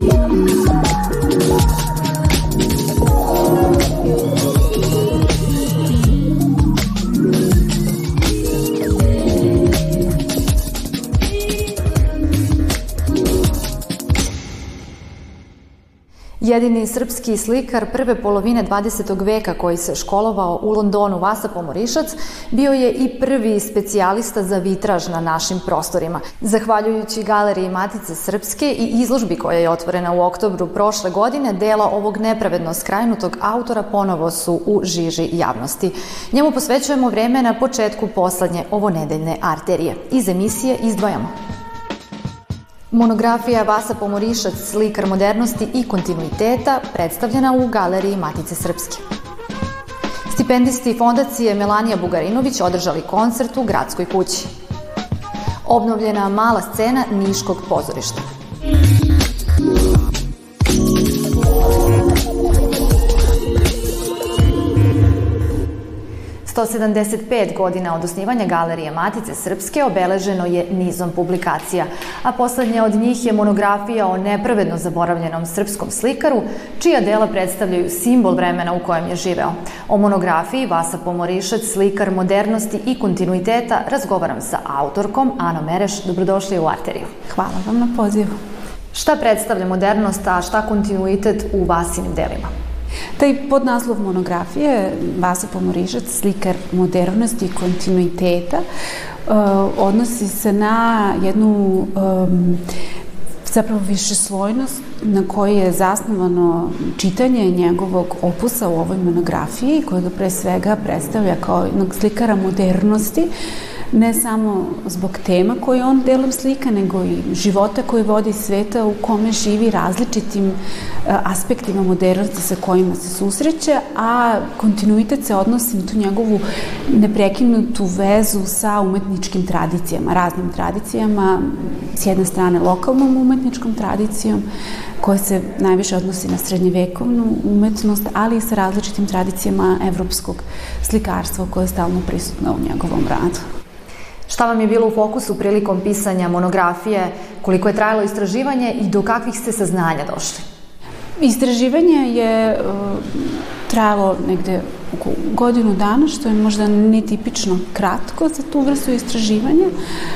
Thank you. Jedini srpski slikar prve polovine 20. veka koji se školovao u Londonu Vasa Pomorišac bio je i prvi specijalista za vitraž na našim prostorima. Zahvaljujući galeriji Matice Srpske i izložbi koja je otvorena u oktobru prošle godine, dela ovog nepravedno skrajnutog autora ponovo su u žiži javnosti. Njemu posvećujemo vreme na početku poslednje ovonedeljne arterije. Iz emisije izdvajamo. Monografija Vasa Pomorišac, slikar modernosti i kontinuiteta, predstavljena u Galeriji Matice Srpske. Stipendisti fondacije Melanija Bugarinović održali koncert u Gradskoj kući. Obnovljena mala scena Niškog pozorišta. 175 godina od osnivanja Galerije Matice Srpske obeleženo je nizom publikacija, a poslednja od njih je monografija o nepravedno zaboravljenom srpskom slikaru, čija dela predstavljaju simbol vremena u kojem je živeo. O monografiji Vasa Pomorišac, slikar modernosti i kontinuiteta, razgovaram sa autorkom Ano Mereš. Dobrodošli u Arteriju. Hvala vam na pozivu. Šta predstavlja modernost, a šta kontinuitet u Vasinim delima? Taj podnaslov monografije, Vasa Pomorižac, slikar modernosti i kontinuiteta, uh, odnosi se na jednu um, zapravo višeslojnost na kojoj je zasnovano čitanje njegovog opusa u ovoj monografiji, koja ga pre svega predstavlja kao jednog slikara modernosti, ne samo zbog tema koje on delom slika, nego i života koji vodi sveta u kome živi različitim e, aspektima modernosti sa kojima se susreće, a kontinuitet se odnosi na tu njegovu neprekinutu vezu sa umetničkim tradicijama, raznim tradicijama, s jedne strane lokalnom umetničkom tradicijom, koja se najviše odnosi na srednjevekovnu umetnost, ali i sa različitim tradicijama evropskog slikarstva koje je stalno prisutno u njegovom radu. Šta vam je bilo u fokusu prilikom pisanja monografije, koliko je trajalo istraživanje i do kakvih ste saznanja došli? Istraživanje je uh, trajalo negde oko godinu dana, što je možda netipično kratko za tu vrstu istraživanja.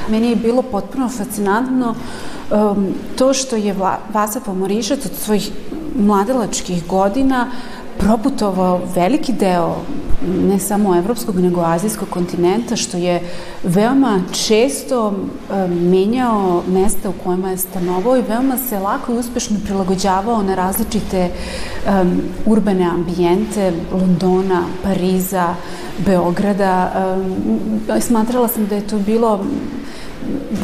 Meni je bilo potpuno fascinantno um, to što je Vasa Pomorišac od svojih mladelačkih godina proputovao veliki deo ne samo evropskog, nego azijskog kontinenta, što je veoma često e, menjao mesta u kojima je stanovao i veoma se lako i uspešno prilagođavao na različite um, urbane ambijente Londona, Pariza, Beograda. Um, smatrala sam da je to bilo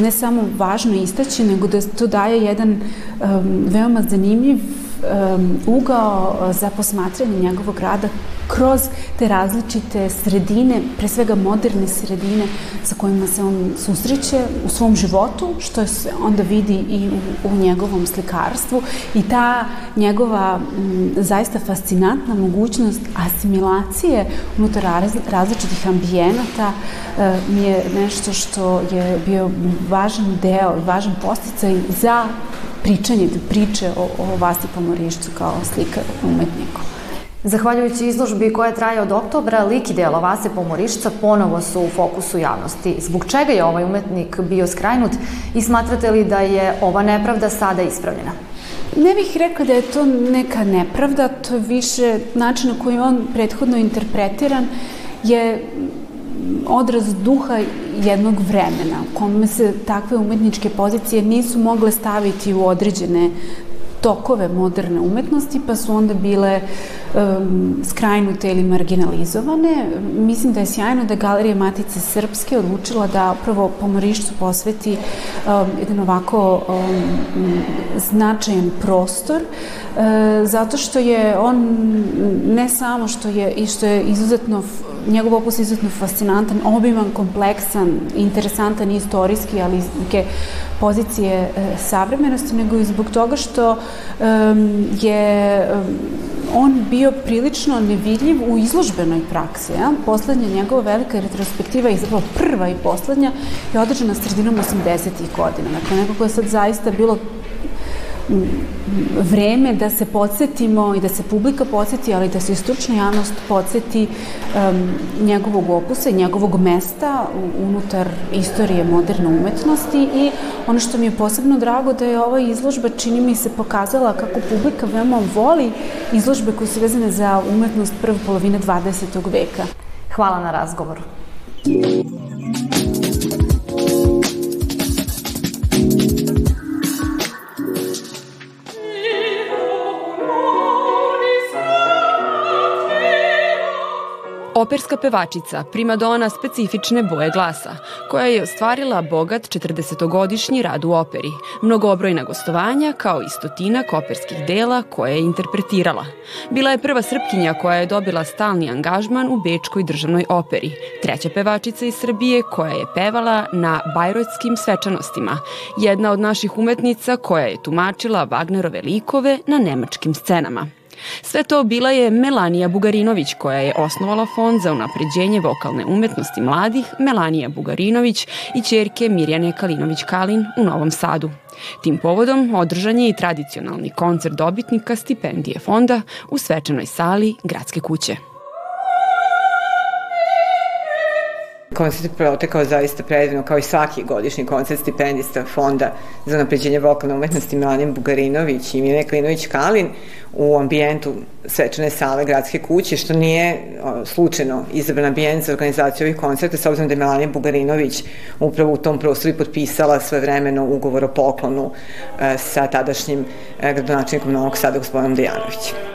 ne samo važno istaći, nego da to daje jedan um, veoma zanimljiv um, ugao za posmatranje njegovog rada kroz te različite sredine, pre svega moderne sredine sa kojima se on susreće u svom životu, što se onda vidi i u, u njegovom slikarstvu. I ta njegova m, zaista fascinantna mogućnost asimilacije unutar različitih ambijenata e, mi je nešto što je bio važan deo, važan posticaj za pričanje, priče o, o Vasi Pomorišću kao slikaru, umetniku. Zahvaljujući izložbi koja traje od oktobra, lik i delo Vase Pomorišca ponovo su u fokusu javnosti. Zbog čega je ovaj umetnik bio skrajnut i smatrate li da je ova nepravda sada ispravljena? Ne bih rekla da je to neka nepravda, to je više način na koji on prethodno interpretiran je odraz duha jednog vremena u kome se takve umetničke pozicije nisu mogle staviti u određene tokove moderne umetnosti, pa su onda bile um, skrajnute ili marginalizovane. Mislim da je sjajno da Galerija Matice Srpske odlučila da prvo pomorišću posveti um, jedan ovako um, značajan prostor, uh, zato što je on ne samo što je i što je izuzetno njegov opus je izuzetno fascinantan, obiman, kompleksan, interesantan i istorijski, ali neke pozicije e, savremenosti, nego i zbog toga što je on bio prilično nevidljiv u izložbenoj praksi. Ja? Poslednja njegova velika retrospektiva i zapravo prva i poslednja je održana sredinom 80. godina. Dakle, nekako je sad zaista bilo vreme da se podsjetimo i da se publika podsjeti, ali da se stručna javnost podsjeti um, njegovog opusa i njegovog mesta unutar istorije moderne umetnosti i ono što mi je posebno drago da je ova izložba čini mi se pokazala kako publika veoma voli izložbe koje su vezane za umetnost prve polovine 20. veka. Hvala na razgovoru. Operska pevačica, primadona specifične boje glasa, koja je ostvarila bogat 40-godišnji rad u operi, mnogobrojna gostovanja kao i stotina operskih dela koje je interpretirala. Bila je prva srpkinja koja je dobila stalni angažman u Bečkoj državnoj operi, treća pevačica iz Srbije koja je pevala na bajrojskim svečanostima, jedna od naših umetnica koja je tumačila Wagnerove likove na nemačkim scenama. Sve to bila je Melanija Bugarinović koja je osnovala fond za unapređenje vokalne umetnosti mladih Melanija Bugarinović i čerke Mirjane Kalinović-Kalin u Novom Sadu. Tim povodom održan je i tradicionalni koncert dobitnika stipendije fonda u svečanoj sali Gradske kuće. Koncert protekao zaista predivno, kao i svaki godišnji koncert stipendista Fonda za napređenje vokalne umetnosti Milanin Bugarinović i Mine Klinović-Kalin u ambijentu svečane sale Gradske kuće, što nije slučajno izabran ambijent za organizaciju ovih koncerta, s obzirom da je Melania Bugarinović upravo u tom prostoru potpisala sve vremeno ugovor o poklonu e, sa tadašnjim e, gradonačnikom Novog Sada, gospodinom Dejanovićem.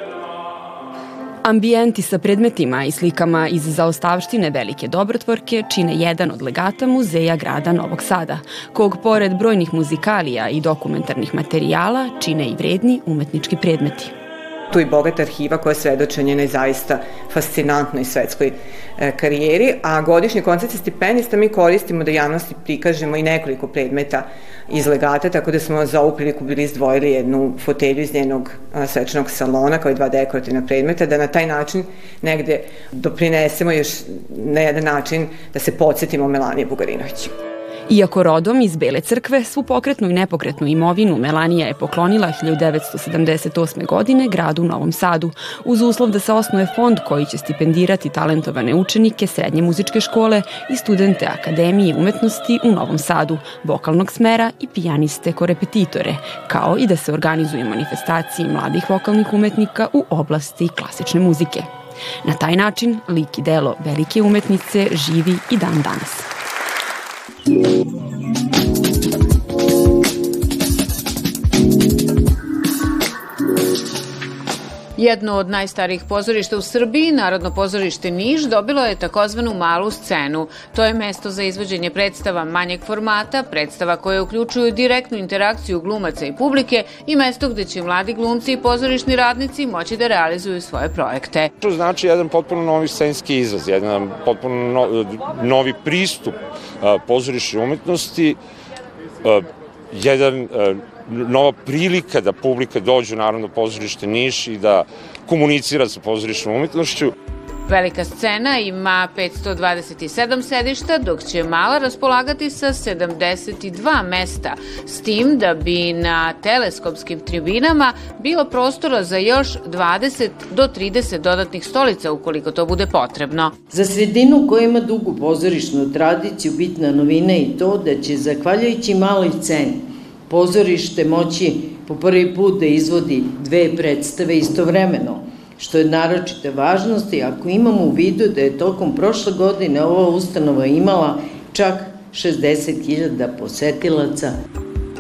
Ambijenti sa predmetima i slikama iz zaostavštine Velike dobrotvorke čine jedan od legata Muzeja grada Novog Sada, kog pored brojnih muzikalija i dokumentarnih materijala čine i vredni umetnički predmeti tu i bogata arhiva koja svedoče njenoj zaista fascinantnoj svetskoj e, karijeri, a godišnji koncert stipendista mi koristimo da javnosti prikažemo i nekoliko predmeta iz legata, tako da smo za ovu priliku bili izdvojili jednu fotelju iz njenog svečanog salona kao i dva dekorativna predmeta, da na taj način negde doprinesemo još na jedan način da se podsjetimo Melanije Bugarinovića. Iako rodom iz Bele crkve, svu pokretnu i nepokretnu imovinu Melanija je poklonila 1978. godine gradu Novom Sadu, uz uslov da se osnuje fond koji će stipendirati talentovane učenike srednje muzičke škole i studente Akademije umetnosti u Novom Sadu, vokalnog smera i pijaniste korepetitore, kao i da se organizuju manifestacije mladih vokalnih umetnika u oblasti klasične muzike. Na taj način lik i delo velike umetnice živi i dan danas. Club. Jedno od najstarijih pozorišta u Srbiji, Narodno pozorište Niš, dobilo je takozvanu malu scenu. To je mesto za izvođenje predstava manjeg formata, predstava koje uključuju direktnu interakciju glumaca i publike i mesto gde će mladi glumci i pozorišni radnici moći da realizuju svoje projekte. To znači jedan potpuno novi scenski izraz, jedan potpuno novi pristup pozorišnje umetnosti, jedan nova prilika da publika dođe u Narodno pozorište Niš i da komunicira sa pozorišnom umetnošću. Velika scena ima 527 sedišta, dok će mala raspolagati sa 72 mesta, s tim da bi na teleskopskim tribinama bilo prostora za još 20 do 30 dodatnih stolica ukoliko to bude potrebno. Za sredinu koja ima dugu pozorišnu tradiciju bitna novina i to da će, zahvaljujući maloj ceni, pozorište moći po prvi put da izvodi dve predstave istovremeno, što je naročite važnosti ako imamo u vidu da je tokom prošle godine ova ustanova imala čak 60.000 posetilaca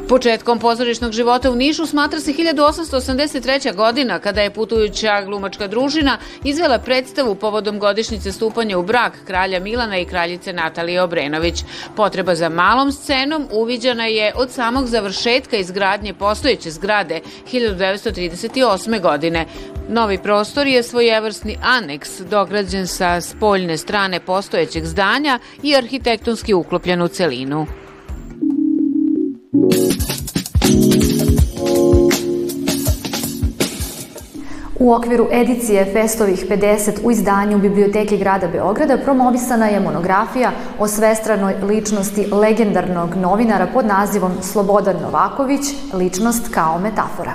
Početkom pozorišnog života u Nišu smatra se 1883. godina kada je putujuća glumačka družina izvela predstavu povodom godišnjice stupanja u brak kralja Milana i kraljice Natalije Obrenović. Potreba za malom scenom uviđana je od samog završetka izgradnje postojeće zgrade 1938. godine. Novi prostor je svojevrsni aneks dograđen sa spoljne strane postojećeg zdanja i arhitektonski uklopljen u celinu. U okviru edicije Festovih 50 u izdanju Biblioteke grada Beograda promovisana je monografija o svestranoj ličnosti legendarnog novinara pod nazivom Slobodan Novaković, ličnost kao metafora.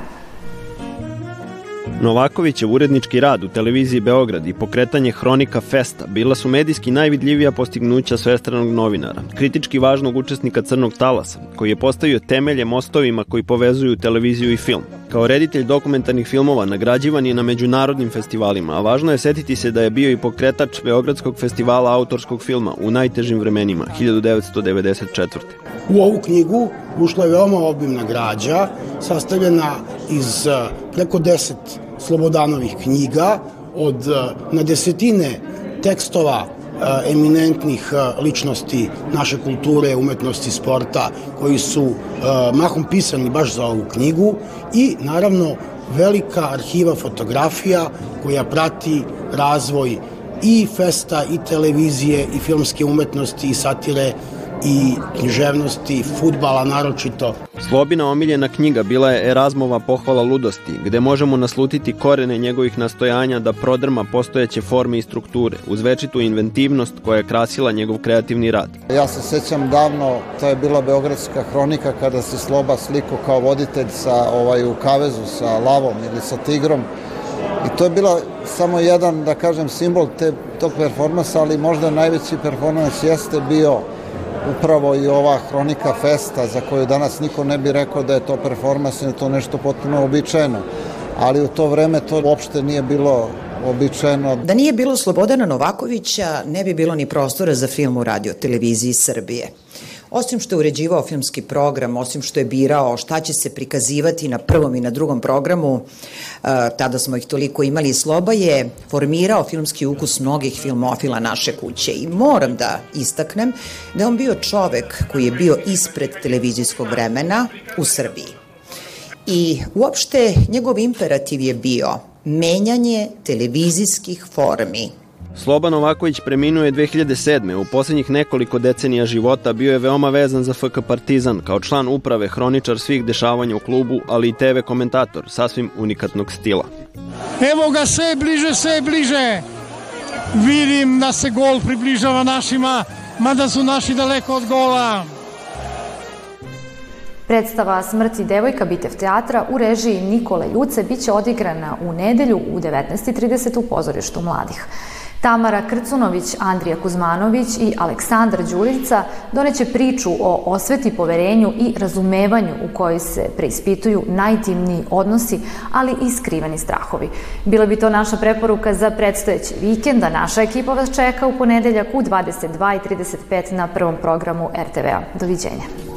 Novakovićev urednički rad u televiziji Beograd i pokretanje Hronika Festa bila su medijski najvidljivija postignuća svestranog novinara, kritički važnog učesnika Crnog talasa, koji je postavio temelje mostovima koji povezuju televiziju i film. Kao reditelj dokumentarnih filmova nagrađivan je na međunarodnim festivalima, a važno je setiti se da je bio i pokretač Beogradskog festivala autorskog filma u najtežim vremenima, 1994. U ovu knjigu ušla je veoma obimna građa, sastavljena iz eh, preko deset Slobodanovih knjiga, od eh, na desetine tekstova eh, eminentnih ličnosti naše kulture, umetnosti, sporta, koji su mahom pisani baš za ovu knjigu i naravno velika arhiva fotografija koja prati razvoj i festa, i televizije, i filmske umetnosti, i satire, i književnosti, futbala naročito. Slobina omiljena knjiga bila je Erazmova pohvala ludosti, gde možemo naslutiti korene njegovih nastojanja da prodrma postojeće forme i strukture, uz večitu inventivnost koja je krasila njegov kreativni rad. Ja se sećam davno, to je bila Beogradska hronika, kada se Sloba sliko kao voditelj sa, ovaj, u kavezu sa lavom ili sa tigrom, I to je bila samo jedan, da kažem, simbol te, tog performansa, ali možda najveći performans jeste bio upravo i ova Hronika Festa za koju danas niko ne bi rekao da je to performans, je to nešto potpuno običajeno. Ali u to vreme to uopšte nije bilo običajeno. Da nije bilo Slobodana Novakovića, ne bi bilo ni prostora za film u radio televiziji Srbije. Osim što je uređivao filmski program, osim što je birao šta će se prikazivati na prvom i na drugom programu, e, tada smo ih toliko imali, Sloba je formirao filmski ukus mnogih filmofila naše kuće. I moram da istaknem da on bio čovek koji je bio ispred televizijskog vremena u Srbiji. I uopšte njegov imperativ je bio menjanje televizijskih formi Sloba Novaković preminuo je 2007. U poslednjih nekoliko decenija života bio je veoma vezan za FK Partizan, kao član uprave, hroničar svih dešavanja u klubu, ali i TV komentator, sasvim unikatnog stila. Evo ga sve bliže, sve bliže. Vidim da se gol približava našima, mada su naši daleko od gola. Predstava Smrti devojka Bitev teatra u režiji Nikole Ljuce biće odigrana u nedelju u 19.30 u pozorištu mladih. Tamara Krcunović, Andrija Kuzmanović i Aleksandar Đurica doneće priču o osveti, poverenju i razumevanju u kojoj se preispituju najtimniji odnosi, ali i skriveni strahovi. Bila bi to naša preporuka za predstojeći vikend, a naša ekipa vas čeka u ponedeljak u 22.35 na prvom programu RTV-a. Doviđenja.